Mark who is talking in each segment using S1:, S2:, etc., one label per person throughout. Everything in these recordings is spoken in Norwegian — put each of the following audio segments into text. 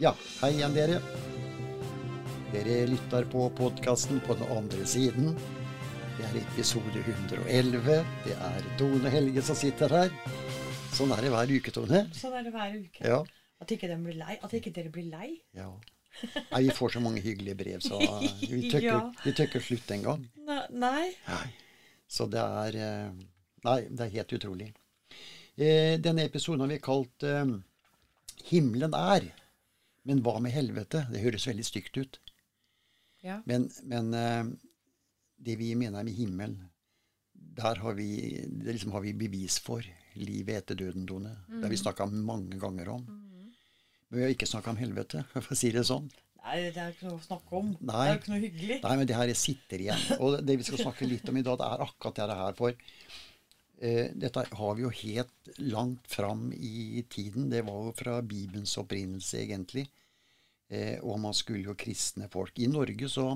S1: Ja, hei igjen, dere. Dere lytter på podkasten på den andre siden. Det er episode 111. Det er Tone Helge som sitter her. Sånn er det hver uke, Tone.
S2: Sånn er det hver uke.
S1: Ja.
S2: At ikke, blir lei. At ikke dere blir lei.
S1: ja. Nei, vi får så mange hyggelige brev, så vi tør ikke- ja. slutte engang.
S2: gang. Nei.
S1: Nei. Så det er eh, Nei, det er helt utrolig. Eh, Denne episoden har vi kalt eh, 'Himmelen er'. Men hva med helvete? Det høres veldig stygt ut.
S2: Ja.
S1: Men, men eh, det vi mener med himmel, der har vi, det liksom har vi bevis for livet etter døden, Tone. Det har vi snakka mange ganger om. Men vi har ikke snakka om helvete, for å si det sånn.
S2: Nei, det er ikke noe å snakke om.
S1: Nei.
S2: Det er ikke noe hyggelig.
S1: Nei, men det her sitter igjen. Og det vi skal snakke litt om i dag, det er akkurat det her. For eh, dette har vi jo helt langt fram i tiden. Det var jo fra Bibelens opprinnelse, egentlig. Eh, og man skulle jo kristne folk. I Norge så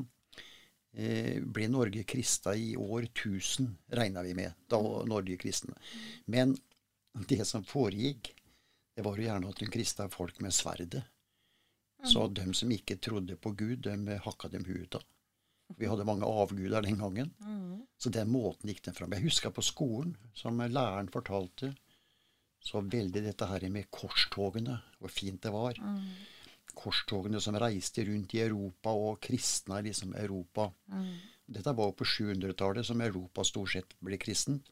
S1: eh, ble Norge krista i år 1000, regna vi med. Da var Norge kristne. Men det som foregikk, det var jo gjerne at de krista folk med sverdet. Så de som ikke trodde på Gud, de hakka dem huet av. Vi hadde mange avguder den gangen. Så den måten gikk den fram. Jeg husker på skolen, som læreren fortalte, så veldig dette her med korstogene, hvor fint det var. Korstogene som reiste rundt i Europa og kristna liksom Europa. Dette var jo på 700-tallet som Europa stort sett ble kristent.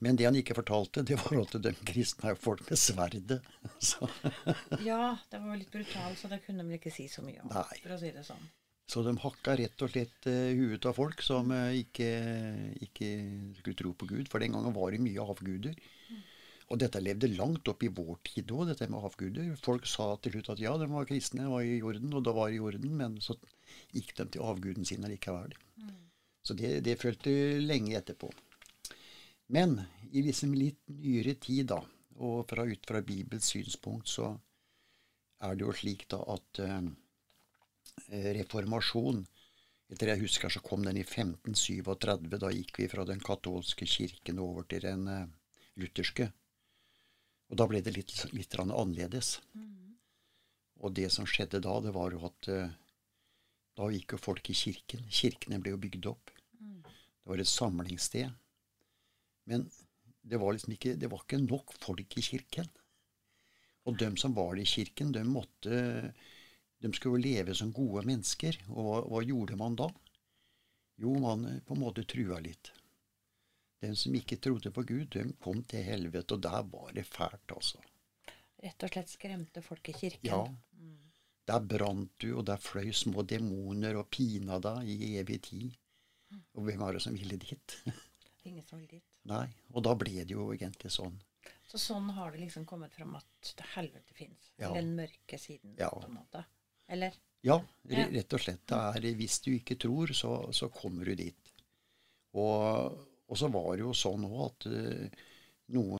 S1: Men det han ikke fortalte, det var at de kristne er jo folk med sverdet.
S2: Ja, det var litt brutalt, så det kunne de ikke si så mye om.
S1: Nei.
S2: For å si det sånn.
S1: så de hakka rett og slett uh, huet av folk som uh, ikke, ikke skulle tro på Gud. For den gangen var det mye avguder. Og dette levde langt opp i vår tid òg, dette med avguder. Folk sa til slutt at ja, de var kristne, var i jorden, og da var i jorden, men så gikk de til avguden sin likevel. Så det, det følte lenge etterpå. Men i liksom litt nyere tid, da, og fra, ut fra Bibels synspunkt, så er det jo slik da at eh, reformasjon Etter jeg husker, så kom den i 1537. Da gikk vi fra den katolske kirken over til den eh, lutherske. Og da ble det litt, litt annerledes. annerledes. Og det som skjedde da, det var jo at eh, da gikk jo folk i kirken. Kirkene ble jo bygd opp. Det var et samlingssted. Men det var liksom ikke, det var ikke nok folk i kirken. Og dem som var i kirken, de måtte de skulle jo leve som gode mennesker. Og hva, hva gjorde man da? Jo, man eh, på en måte trua litt. Den som ikke trodde på Gud, den kom til helvete, og der var det fælt, altså.
S2: Rett og slett skremte folk i kirken.
S1: Ja. Der brant du, og der fløy små demoner og pina deg i evig tid. Og hvem var det som ville dit?
S2: Ingen som ville dit.
S1: Nei. Og da ble det jo egentlig sånn.
S2: Så sånn har det liksom kommet fram at det helvete fins.
S1: Ja.
S2: Den mørke siden,
S1: Ja.
S2: på en måte. Eller?
S1: Ja,
S2: Ja.
S1: rett og slett. Det er, hvis du ikke tror, så, så kommer du dit. Og, og så var det jo sånn òg at eh, noen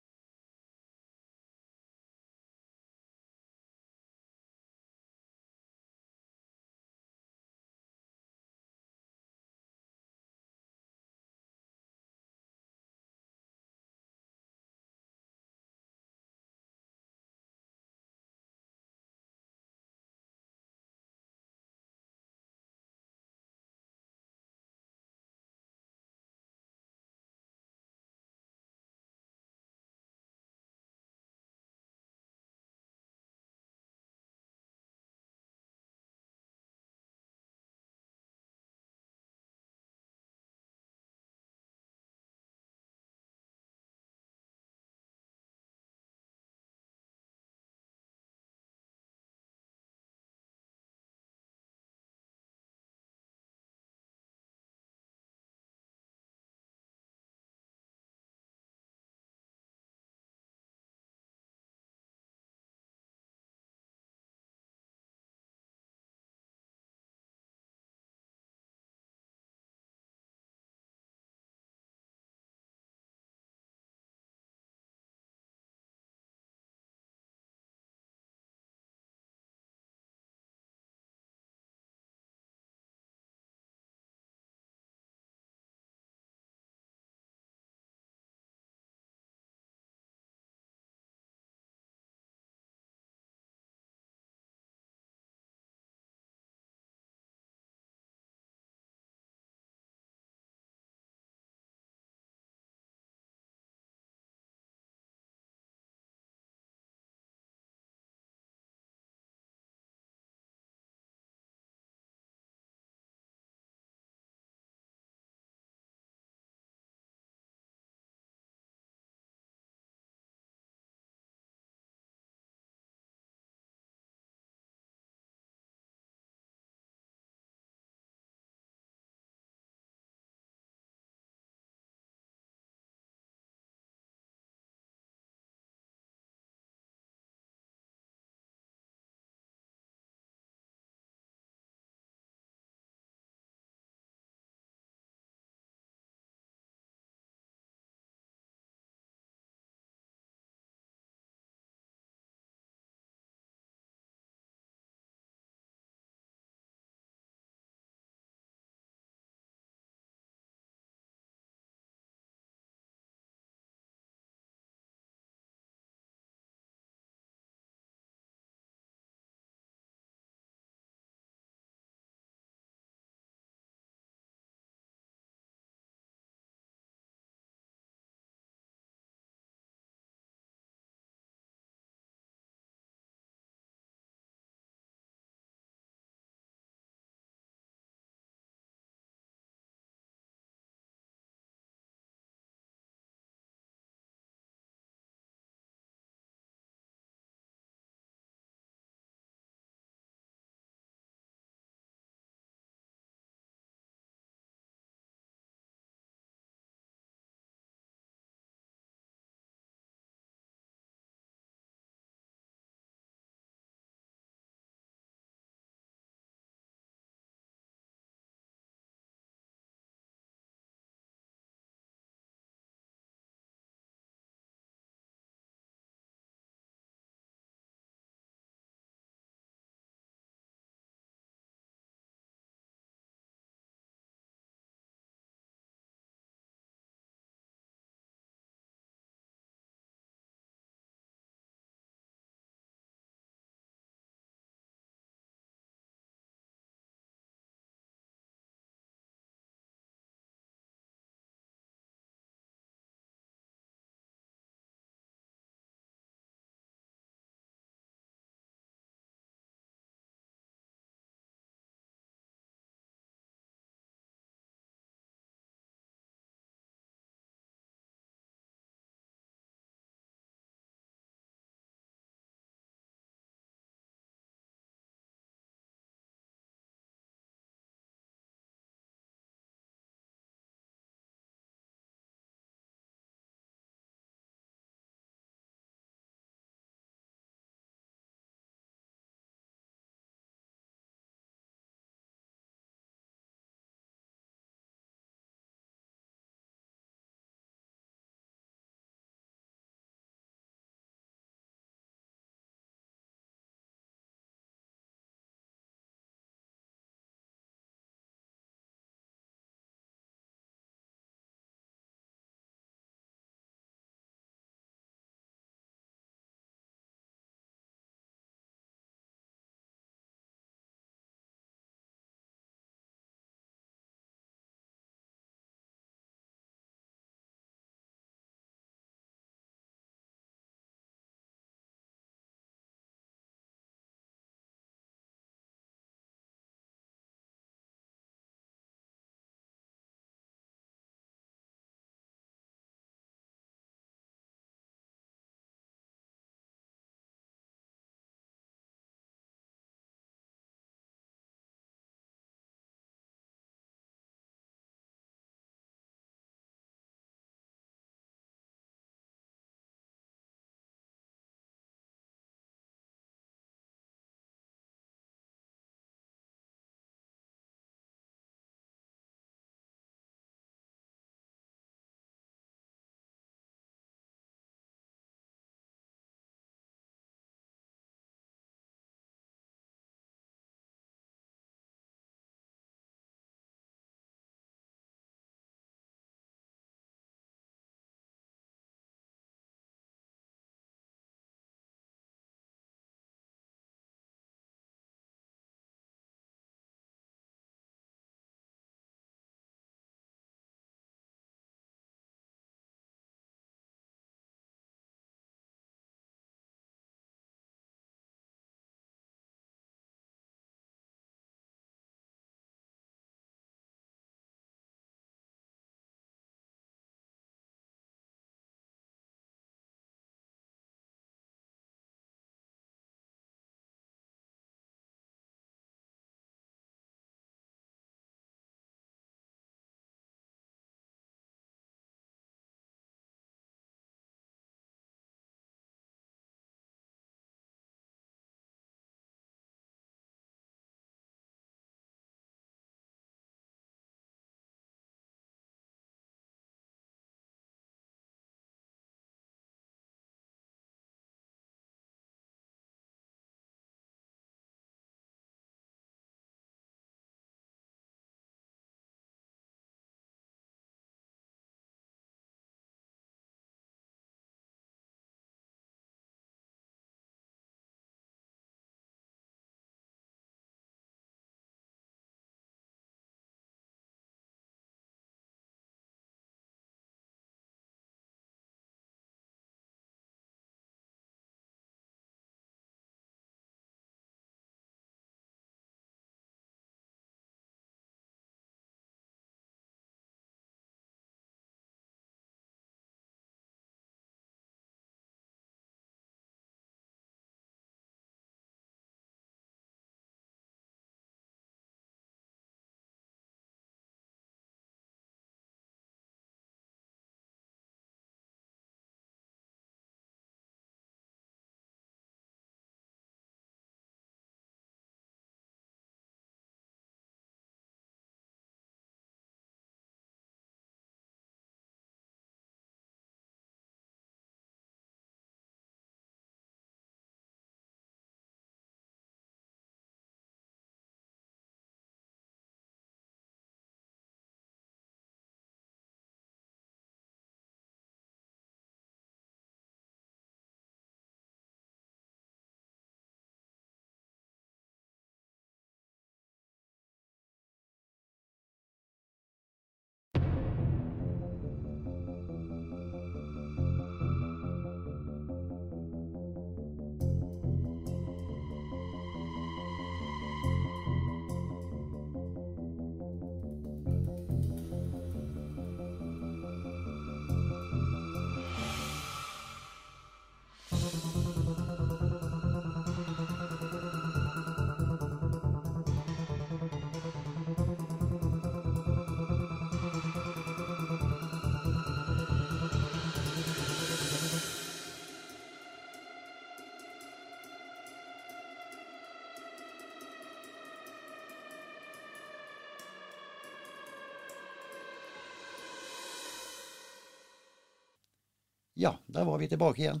S1: Ja, der var vi tilbake igjen.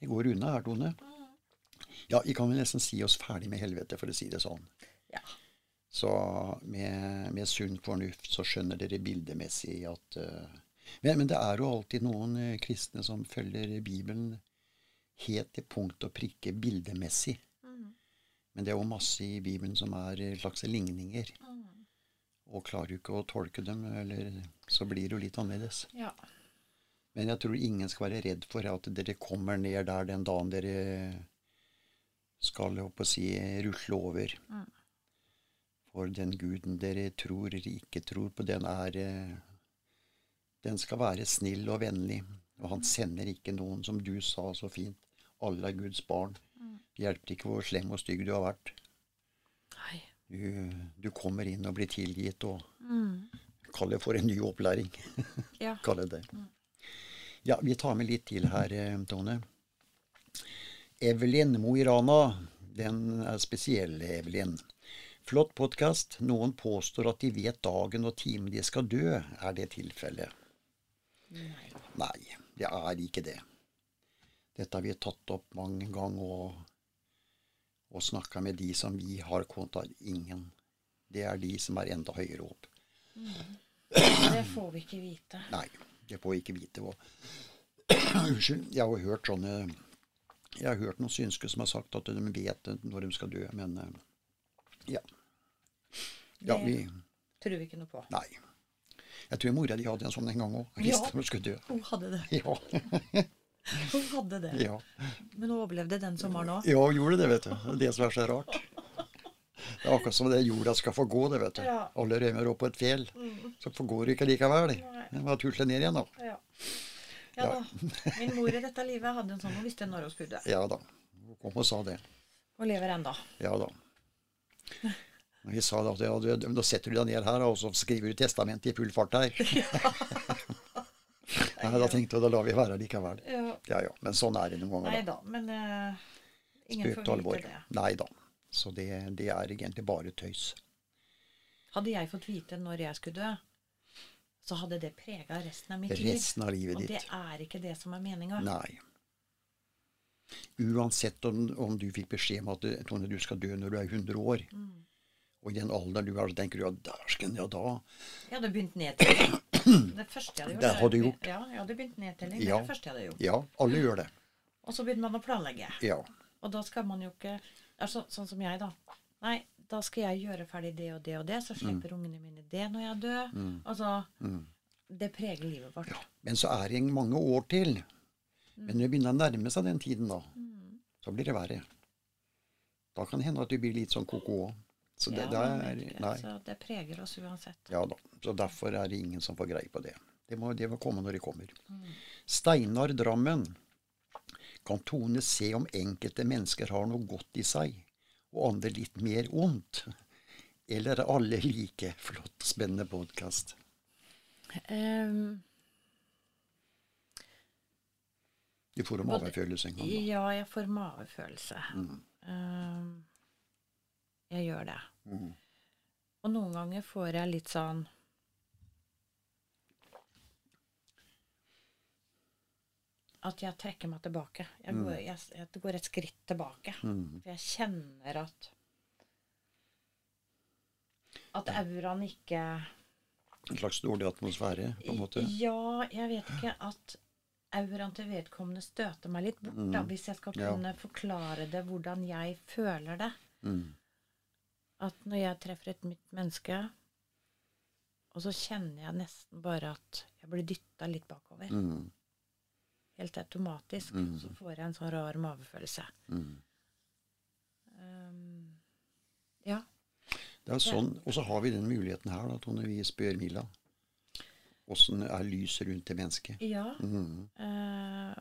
S1: Det går unna her, Tone. Ja, vi kan vel nesten si oss ferdig med helvete, for å si det sånn.
S2: Ja.
S1: Så med, med sunn fornuft så skjønner dere bildemessig at uh, men, men det er jo alltid noen uh, kristne som følger Bibelen helt til punkt og prikke bildemessig. Men det er jo masse i Bibelen som er slags ligninger. Og klarer du ikke å tolke dem, eller, så blir det jo litt annerledes.
S2: ja.
S1: Men jeg tror ingen skal være redd for at dere kommer ned der den dagen dere skal jeg håper å si, rusle over. For den guden dere tror eller ikke tror på, den er eh, Den skal være snill og vennlig. Og han sender ikke noen, som du sa så fint. Alle er Guds barn. Det hjelper ikke hvor slem og stygg du har vært. Du, du kommer inn og blir tilgitt og Kall det for en ny opplæring.
S2: Ja.
S1: Kall det det. Ja, vi tar med litt til her, eh, Tone. Evelyn Mo i Rana. Den er spesiell, Evelyn. Flott podkast. Noen påstår at de vet dagen og timen de skal dø. Er det tilfellet?
S2: Nei.
S1: Nei, det er ikke det. Dette har vi tatt opp mange ganger og, og snakka med de som vi har kontakt Ingen. Det er de som er enda høyere opp.
S2: Det får vi ikke vite.
S1: Nei, det får vi ikke vite. hva unnskyld. Jeg har hørt sånne Jeg har hørt noen synske som har sagt at de vet når de skal dø, men ja. ja. vi, Det-
S2: Tror vi ikke noe på.
S1: Nei. Jeg tror mora di hadde en sånn en gang òg.
S2: Ja.
S1: Hun skulle dø.
S2: Hun hadde det.
S1: Ja.
S2: Hun hadde det.
S1: ja.
S2: Men hun overlevde den sommeren òg.
S1: Ja, hun gjorde det, vet du. Det det som er så rart. Det er akkurat som det jorda skal få gå, det, vet du.
S2: Ja.
S1: Alle rømmer opp på et fjell. Så forgår det ikke likevel. Det var tusle ned igjen, da.
S2: Ja. ja da. Min mor i dette livet hadde en sånn, hun visste når hun skulle.
S1: Ja da. Hun kom og sa det.
S2: Og lever enda.
S1: Ja da. Vi sa da at ja, du, da setter du deg ned her, og så skriver du testamentet i full fart her. Nei, da tenkte jeg da lar vi være likevel.
S2: Ja.
S1: Ja ja. Men sånn er det noen ganger, Nei
S2: da, men uh, ingen får vite det.
S1: Nei da. Så det, det er egentlig bare tøys.
S2: Hadde jeg fått vite når jeg skulle dø, så hadde det prega resten av mitt liv.
S1: Resten av livet
S2: Og det er ikke det som er meninga.
S1: Nei. Uansett om, om du fikk beskjed om at Tone, du skal dø når du er 100 år,
S2: Mm.
S1: og i den alderen du er, så tenker du at dæsken, ja da
S2: Jeg hadde begynt nedtelling. Det første jeg hadde gjort.
S1: Det hadde du gjort.
S2: Ja, jeg hadde begynt nedtelling. Det
S1: Ja.
S2: er det første jeg hadde gjort.
S1: Ja, alle gjør det.
S2: Og så begynner man å planlegge.
S1: Ja.
S2: Og da skal man jo ikke altså, Sånn som jeg, da. Nei, da skal jeg gjøre ferdig det og det og det, så slipper ungene mine det når jeg dør. Altså Det preger livet vårt.
S1: Men så er det mange år til. Men når det begynner å nærme seg den tiden, da, så blir det verre. Da kan det hende at du blir litt sånn ko-ko òg. Så det,
S2: Ja,
S1: det
S2: man
S1: er. Nei.
S2: Så det preger oss uansett.
S1: Ja da. Så derfor er det ingen som får greie på det. Det må, det må komme når det kommer. Steinar Drammen. Kan Tone se om enkelte mennesker har noe godt i seg, og andre litt mer ondt? Eller er alle like? Flott, spennende podkast.
S2: Um,
S1: Du får en mavefølelse en gang. da.
S2: ja, jeg får mavefølelse. Mm. Um, jeg gjør det.
S1: Mm.
S2: Og noen ganger får jeg litt sånn At jeg trekker meg tilbake. Jeg går, jeg, jeg går et skritt tilbake.
S1: Mm.
S2: For jeg kjenner at At auraen ikke
S1: En slags dårlig atmosfære, på en måte.
S2: Ja, jeg vet ikke at auraen til vedkommende støter meg litt bort, da, hvis jeg skal
S1: kunne Ja.
S2: forklare det hvordan jeg føler det.
S1: Mm.
S2: At når jeg treffer et nytt menneske, og så kjenner jeg nesten bare at jeg blir dytta litt bakover.
S1: Mm.
S2: Helt automatisk. Så får jeg en sånn rar mavefølelse.
S1: Mm.
S2: Um, ja.
S1: Det er sånn, Og så har vi den muligheten her, da, Tone, vi spør Mila. Åssen er lyset rundt det mennesket?
S2: Ja.
S1: Mm.
S2: Uh,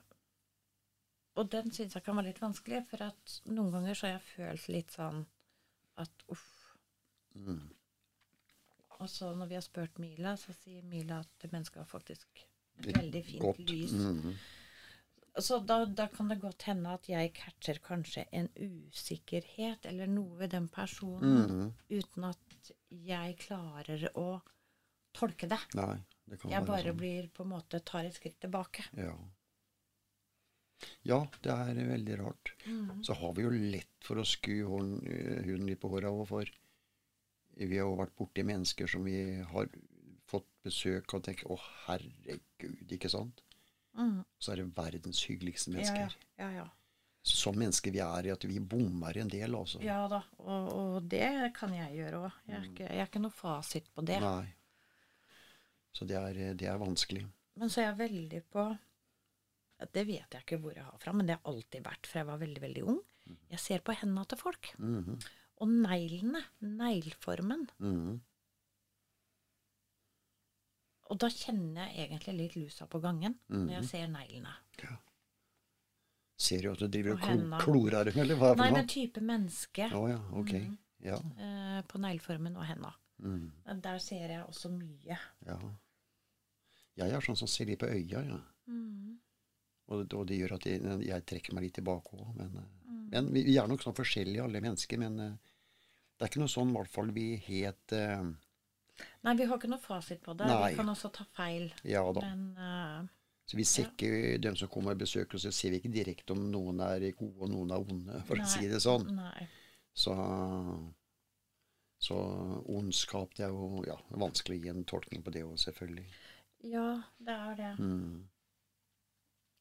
S2: og den syns jeg kan være litt vanskelig, for at noen ganger så har jeg følt litt sånn at uff.
S1: Mm.
S2: Og så når vi har spurt Mila, så sier Mila at det mennesket har faktisk veldig fint
S1: godt.
S2: lys.
S1: Mhm.
S2: Så da, da kan det godt hende at jeg catcher kanskje en usikkerhet eller noe ved den personen
S1: Mhm.
S2: uten at jeg klarer å tolke det.
S1: Nei. Det kan
S2: Jeg
S1: være
S2: bare
S1: sånn.
S2: blir på en måte tar et skritt tilbake.
S1: Ja. ja, det er veldig rart.
S2: Mm.
S1: Så har vi jo lett for å sku huden litt på håra overfor. Vi har jo vært borti mennesker som vi har fått besøk av og tenker 'Å, herregud', ikke sant?
S2: Mm.
S1: Så er det verdens hyggeligste mennesker.
S2: ja, ja.
S1: ja. Som mennesker vi er, i at vi bommer en del, altså.
S2: Ja da, og, og det kan jeg gjøre òg. Jeg, ikke- jeg er ikke noe fasit på det.
S1: Nei. Så det er, det er vanskelig.
S2: Men så er jeg veldig på Det vet jeg ikke hvor jeg har fra, men det har alltid vært fra jeg var veldig, veldig ung. Jeg ser på hendene til folk.
S1: Mhm,
S2: Og neglene. Negleformen.
S1: mhm.
S2: Og da kjenner jeg egentlig litt lusa på gangen når
S1: Mhm.
S2: jeg ser neglene.
S1: Ser du at du driver og
S2: Og
S1: klorer dem, eller hva er det
S2: Nei, men type menneske
S1: Oh, ja, ok. Ja.
S2: eh, på negleformen og henda.
S1: Mm,
S2: Der ser jeg også mye.
S1: ja. Jeg er sånn som ser litt på øya, ja.
S2: Mm.
S1: Og, og det gjør at jeg, jeg trekker meg litt tilbake òg. Men, mm. men vi, er nok sånn forskjellige, alle mennesker. Men eh, det er ikke noe sånn i hvert fall vi het eh,
S2: Nei, vi har ikke noe fasit på det.
S1: Nei.
S2: Vi kan også ta feil.
S1: Ja da.
S2: Men uh,
S1: Så vi ser ikke dem som kommer og besøker oss, så ser vi ikke direkte om noen er gode og noen er onde, for
S2: Nei.
S1: å si det sånn.
S2: nei.
S1: Så, så ondskap, det er jo ja, vanskelig å gi en tolkning på det òg, selvfølgelig.
S2: Ja, det er det.
S1: Mm.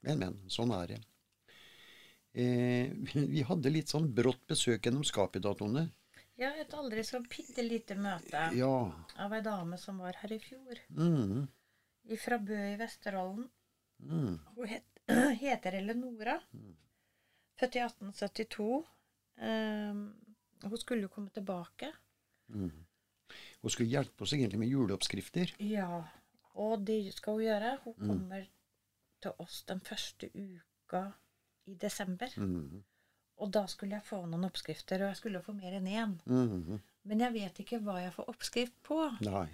S1: Men, men. Sånn er det. Eh, vi hadde litt sånn brått besøk gjennom skapet Tone.
S2: Ja, et aldri så bitte lite møte
S1: Ja.
S2: av ei dame som var her i fjor.
S1: Mm.
S2: Fra Bø i Vesterålen.
S1: Mm.
S2: Hun het, heter Eleonora. Født i 1872. Um, hun skulle jo komme tilbake.
S1: Mm. Hun skulle hjelpe oss egentlig med juleoppskrifter.
S2: Ja, og det skal hun gjøre. Hun
S1: Mm.
S2: kommer til oss den første uka i desember.
S1: Mm.
S2: Og da skulle jeg få noen oppskrifter, og jeg skulle få mer enn én.
S1: Mm.
S2: Men jeg vet ikke hva jeg får oppskrift på.
S1: Nei.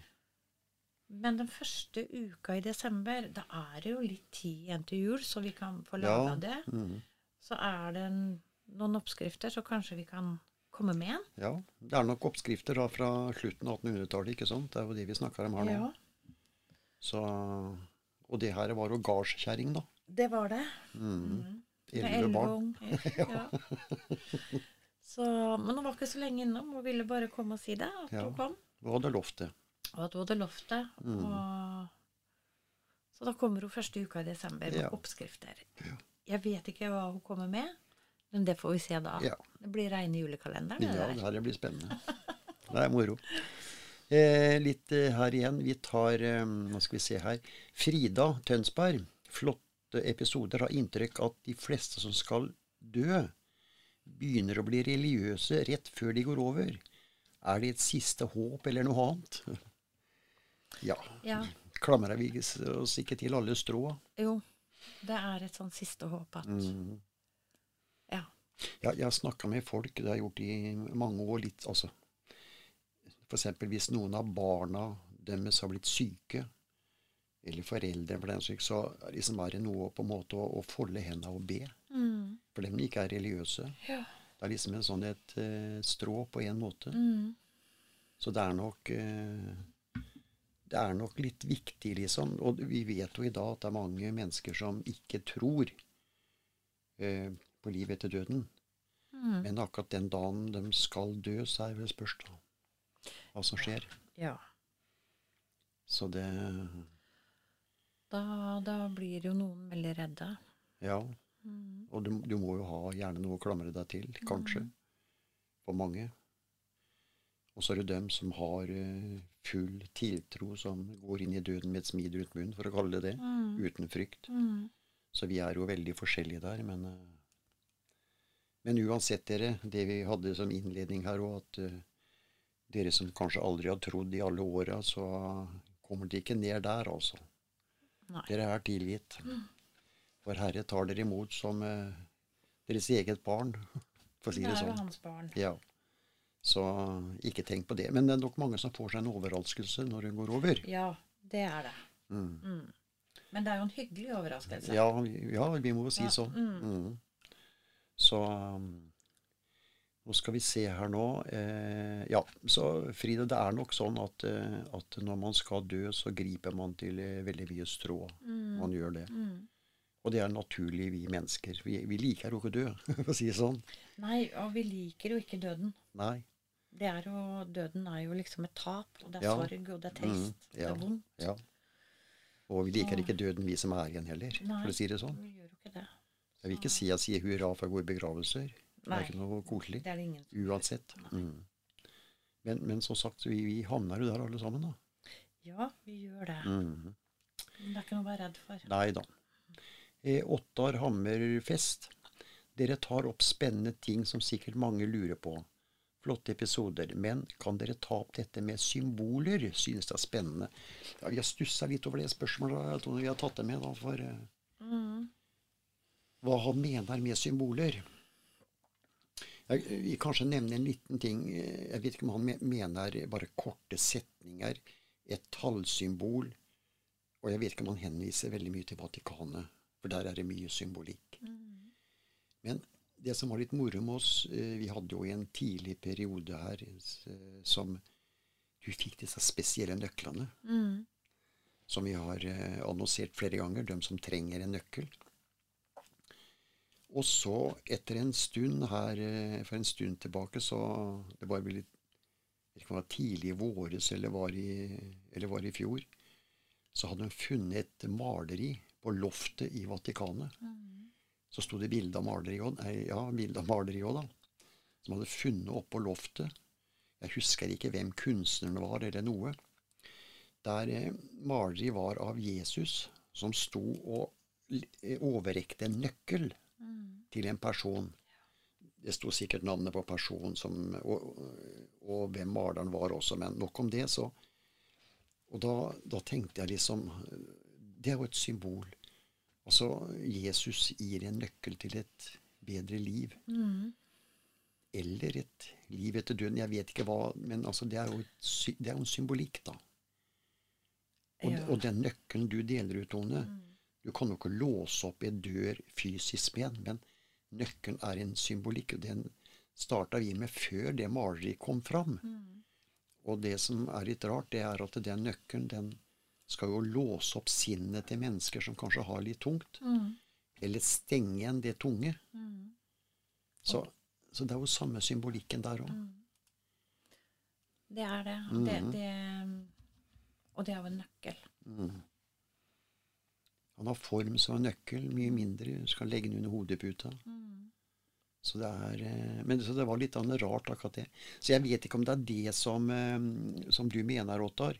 S2: Men den første uka i desember, da er det jo litt tid igjen til jul, så vi kan få
S1: Ja.
S2: det.
S1: Mm.
S2: Så er det en, noen oppskrifter, så kanskje vi kan komme med en.
S1: Ja. Det er nok oppskrifter da fra slutten av 1800-tallet, ikke sant? Det er jo de vi snakker om her nå.
S2: Ja,
S1: Så, og det her var jo gardskjerring, da.
S2: det var det.
S1: Mm.
S2: Mm.
S1: Elleve barn.
S2: Ja. Så, men hun var ikke så lenge innom. Hun ville bare komme og si det, at
S1: Ja.
S2: hun kom.
S1: Hun hadde lovt det.
S2: Og at hun hadde lovt det.
S1: Mm.
S2: Og, så da kommer hun første uka i desember med
S1: Ja.
S2: oppskrifter.
S1: Ja.
S2: Jeg vet ikke hva hun kommer med, men det får vi se da.
S1: Ja.
S2: Det blir reine julekalenderen. det
S1: Ja, det her blir spennende. Det er moro. Eh, litt eh, her igjen. Vi tar eh, Hva skal vi se her. Frida Tønsberg. Flotte episoder. Har inntrykk at de fleste som skal dø, begynner å bli religiøse rett før de går over. Er det et siste håp eller noe annet? Ja.
S2: Ja.
S1: Klamrer vi oss ikke til alle strå?
S2: Jo, det er et sånn siste håp at
S1: Mm.
S2: Ja.
S1: Ja, jeg har snakka med folk, det har jeg gjort i mange år, litt altså eksempel hvis noen av barna deres har blitt syke, eller foreldre for den syk, så liksom er det noe på en måte å, å folde hendene og be.
S2: Mm.
S1: For dem ikke er religiøse.
S2: Ja.
S1: Det er liksom en sånn et uh, strå på en måte.
S2: Mm.
S1: Så det er nok uh, Det er nok litt viktig, liksom. Og vi vet jo i dag at det er mange mennesker som ikke tror uh, på livet etter døden.
S2: Mm.
S1: Men akkurat den dagen de skal dø, så er det spørs da hva som skjer.
S2: ja.
S1: Så det
S2: Da, da blir jo noen veldig redde.
S1: Ja.
S2: Mm.
S1: Og du, du må jo ha gjerne noe å klamre deg til, kanskje. For mange. Og så er det dem som har eh, full tiltro, som går inn i døden med et smil rundt munnen, for å kalle det det.
S2: Mm.
S1: Uten frykt.
S2: Mm.
S1: Så vi er jo veldig forskjellige der, men eh, Men uansett, dere, det vi hadde som innledning her òg, at eh, dere som kanskje aldri har trodd i alle åra, så kommer de ikke ned der, altså.
S2: Nei.
S1: Dere er tilgitt. For Herre tar dere imot som eh, deres eget barn, for å si
S2: Det
S1: det
S2: er jo
S1: sånn.
S2: hans barn.
S1: Ja. Så ikke tenk på det. Men det er nok mange som får seg en overraskelse når hun går over.
S2: Ja, det er det.
S1: Mm.
S2: Mm. Men det er jo en hyggelig overraskelse.
S1: Ja, ja, vi må jo si
S2: Ja,
S1: sånn.
S2: mm.
S1: Mm. Så um, Nå skal vi se her nå. Eh, ja, så Fride, det er nok sånn at, eh, at når man skal dø, så griper man til eh, veldig mye strå. Man gjør det. Og det er naturlig, vi mennesker. Vi, vi liker jo ikke å dø, for å si det sånn.
S2: Nei, og vi liker jo ikke døden.
S1: Nei.
S2: Det er jo, døden er jo liksom et tap. Og det er
S1: Ja.
S2: sorg, og det er trist. mm,
S1: ja,
S2: er vondt.
S1: Ja. Og vi liker ikke døden, vi som er igjen heller,
S2: Nei.
S1: for å si det sånn.
S2: Vi gjør jo ikke det.
S1: Jeg vil ikke si jeg sier hurra for gode begravelser. Det er ikke noe koselig.
S2: Det er det ingen
S1: Uansett. Mm. Men, men som sagt, vi, vi havner jo der alle sammen, da.
S2: Ja, vi gjør det.
S1: Mm.
S2: Men det er ikke noe å være redd for.
S1: Nei da. Eh, Ottar Hammerfest. Dere tar opp spennende ting som sikkert mange lurer på. Flotte episoder. Men kan dere ta opp dette med symboler? Synes det er spennende. Ja, vi har stussa litt over det spørsmålet, Tone. Vi har tatt det med, da, for eh,
S2: Mm.
S1: hva han mener med symboler. Jeg vil kanskje nevne en liten ting. Jeg vet ikke om han mener bare korte setninger, et tallsymbol. Og jeg vet ikke om han henviser veldig mye til Vatikanet, for der er det mye symbolikk. Men det som var litt moro med oss eh, Vi hadde jo i en tidlig periode her som Du fikk disse spesielle nøklene
S2: Mm.
S1: som vi har eh, annonsert flere ganger, de som trenger en nøkkel. Og så, etter en stund her, eh, for en stund tilbake, så Det var vel litt ikke om det var tidlig i våres eller var i, eller var i fjor. Så hadde de funnet et maleri på loftet i Vatikanet. Så sto det bilde av maleri òg, ja, bilde av maleri òg, da. Som hadde funnet oppå loftet. Jeg husker ikke hvem kunstneren var, eller noe der eh, maleriet var av Jesus, som sto og overrekte en nøkkel til en person. Det sto sikkert navnet på personen som, og, og hvem maleren var også, men nok om det. så Og da, da tenkte jeg liksom Det er jo et symbol. Altså, Jesus gir en nøkkel til et bedre liv.
S2: Mm.
S1: Eller et liv etter døden. Jeg vet ikke hva, men altså, det er jo, et, det er jo en symbolikk, da. Og,
S2: Ja.
S1: og den nøkkelen du deler ut, Tone Du kan jo ikke låse opp en dør fysisk med men nøkkelen er en symbolikk. og Den starta vi med før det maleriet kom fram. Og det som er litt rart, det er at den nøkkelen den skal jo låse opp sinnet til mennesker som kanskje har litt tungt.
S2: Mm.
S1: Eller stenge igjen det tunge.
S2: Mm.
S1: Så, så det er jo samme symbolikken der òg.
S2: Det er det. Og det, det. Og det er jo en nøkkel.
S1: Han har form som en nøkkel, mye mindre. Du skal legge den under hodeputa. Så det er, eh, men så det var litt rart, akkurat det. Så jeg vet ikke om det er det som, eh, som du mener, Ottar.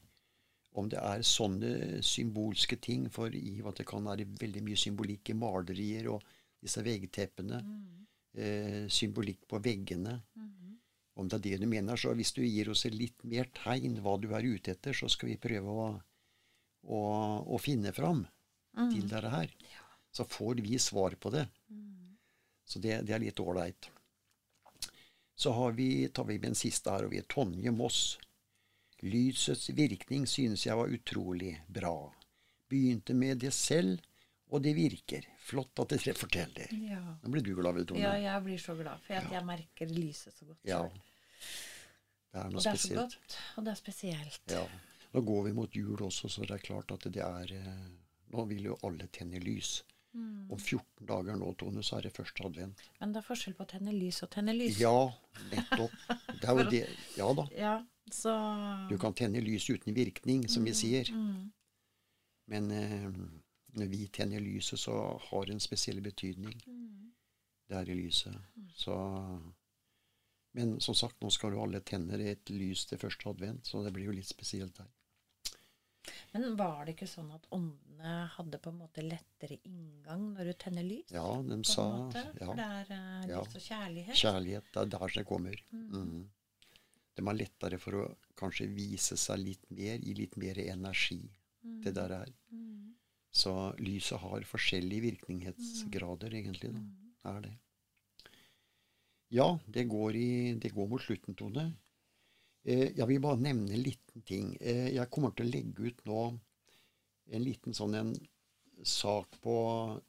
S1: Om det er sånne symbolske ting. For i Vatikanen er det veldig mye symbolikk i malerier og disse veggteppene. Eh, symbolikk på veggene. Om det er det du mener, så hvis du gir oss litt mer tegn hva du er ute etter, så skal vi prøve å, å, å finne fram til dette her. Så får vi svar på det. Så det, det er litt ålreit. Så har vi, tar vi med en siste her, og vi er Tonje Moss. Lysets virkning synes jeg var utrolig bra. Begynte med det selv, og det virker. Flott at dere forteller.
S2: Ja.
S1: Nå blir du glad, Tone.
S2: ja, jeg blir så glad for at jeg merker lyset så godt.
S1: Ja. Det er noe
S2: Og det er så godt, og det er spesielt.
S1: Ja. Nå går vi mot jul også, så det er klart at det er eh, Nå vil jo alle tenne lys.
S2: Mm.
S1: Om 14 dager nå, Tone, så er det første advent.
S2: Men det er forskjell på å tenne lys og tenne lys.
S1: Ja, nettopp. Det er jo det. Ja da.
S2: Ja, så
S1: Du kan tenne lys uten virkning, som vi sier.
S2: mm,
S1: Men eh, når vi tenner lyset, så har det en spesiell betydning.
S2: mm.
S1: Det er i lyset. Så Men som sagt, nå skal jo alle tenne et lys til første advent, så det blir jo litt spesielt der.
S2: Men var det ikke sånn at åndene hadde på en måte lettere inngang når du tenner lys?
S1: Ja, de sa
S2: måte?
S1: ja,
S2: For det er uh,
S1: Ja.
S2: lys og kjærlighet.
S1: Kjærlighet, det er der det kommer. Mhm. De er lettere for å kanskje vise seg litt mer, gi litt mer energi mm. det der.
S2: Mm.
S1: Så lyset har forskjellige virkningsgrader, egentlig. da. Det er det. Ja, det går, i, det går mot slutten, Tone. Eh, jeg vil bare nevne en liten ting. Eh, jeg kommer til å legge ut nå en liten sånn en sak på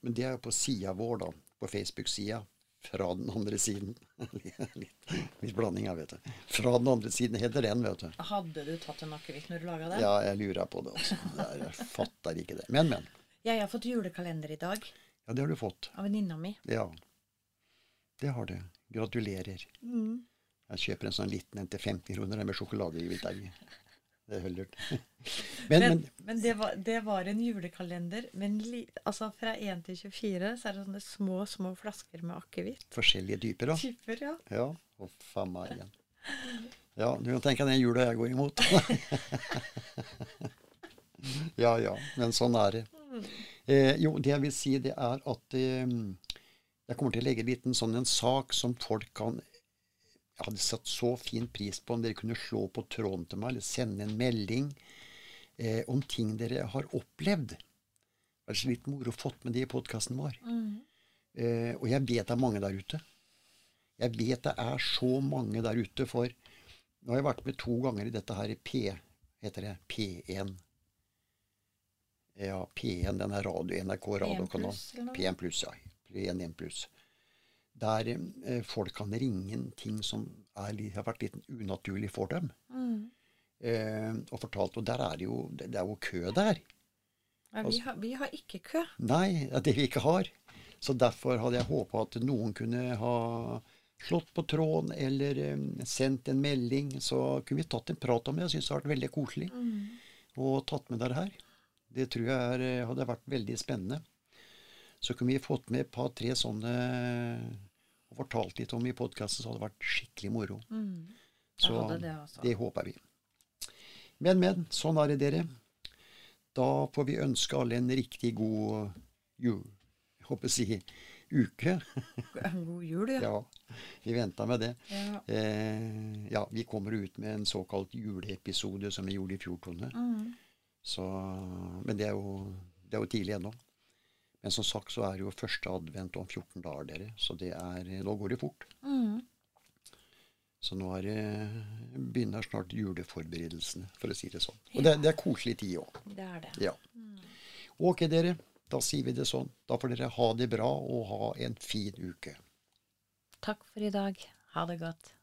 S1: Men det er jo på sida vår, da. På Facebook-sida. fra den andre siden. litt, litt blanding her, vet du. Fra den andre siden heter den, vet du.
S2: Hadde du tatt en akevitt når du laga det?
S1: Ja, jeg lurer på det også. Jeg, jeg fatter ikke det. Men, men.
S2: Jeg har fått julekalender i dag
S1: Ja, det har du fått.
S2: av venninna mi.
S1: Ja. Det har du. Gratulerer.
S2: Mm.
S1: Jeg kjøper en sånn liten en til 50 kroner med sjokolade i. vet egg. Det holder. Men,
S2: Men,
S1: men
S2: det, var, det var en julekalender. Men li, altså fra 1 til 24 så er det sånne små, små flasker med akevitt.
S1: forskjellige typer, da.
S2: Typer, ja.
S1: Ja. Og faen meg igjen. Ja, du kan tenke deg den jula jeg går imot. ja, ja. Men sånn er det. Eh, jo, det jeg vil si, det er at eh, jeg kommer til å legge litt liten sånn en sak som folk kan Jeg hadde satt så fin pris på om dere kunne slå på tråden til meg, eller sende en melding eh, om ting dere har opplevd. Det er så litt moro fått med det i podkasten vår. Eh, og jeg vet det er mange der ute. Jeg vet det er så mange der ute, for nå har jeg vært med to ganger i dette her i P, heter det, P1. Ja, P1, den er radio, NRK radiokanal.
S2: pluss, eller noe?
S1: P1 pluss, ja. P1 pluss. Der eh, folk kan ringe inn ting som er, har vært litt unaturlig for dem. Eh, og fortalt, og der er det jo, det er jo kø der.
S2: Ja, vi, har, vi har ikke kø.
S1: Nei, det er det vi ikke har. Så derfor hadde jeg håpa at noen kunne ha slått på tråden eller eh, sendt en melding. Så kunne vi tatt en prat om det. Jeg syns det har vært veldig koselig. Og tatt med dere her. Det tror jeg er, eh, hadde vært veldig spennende. Så kunne vi fått med et par-tre sånne fortalt litt om i podkasten, så hadde det vært skikkelig moro. Så
S2: det,
S1: det håper vi. Men, men. Sånn er det, dere. Da får vi ønske alle en riktig god jul... Jeg håper å si uke.
S2: God jul, ja.
S1: Ja, vi venta med det.
S2: Ja.
S1: Eh, ja, vi kommer ut med en såkalt juleepisode som vi gjorde i fjor, Tone.
S2: Mm.
S1: Så, men det er, jo, det er jo tidlig ennå. Men som sagt så er det jo første advent om 14 dager, dere. Så det er, nå går det fort.
S2: Mm.
S1: Så nå er det, begynner snart juleforberedelsene, for å si det sånn. Og det, det er koselig tid òg.
S2: Det er det.
S1: Ja. Ok, dere. Da sier vi det sånn. Da får dere ha det bra og ha en fin uke.
S2: Takk for i dag. Ha det godt.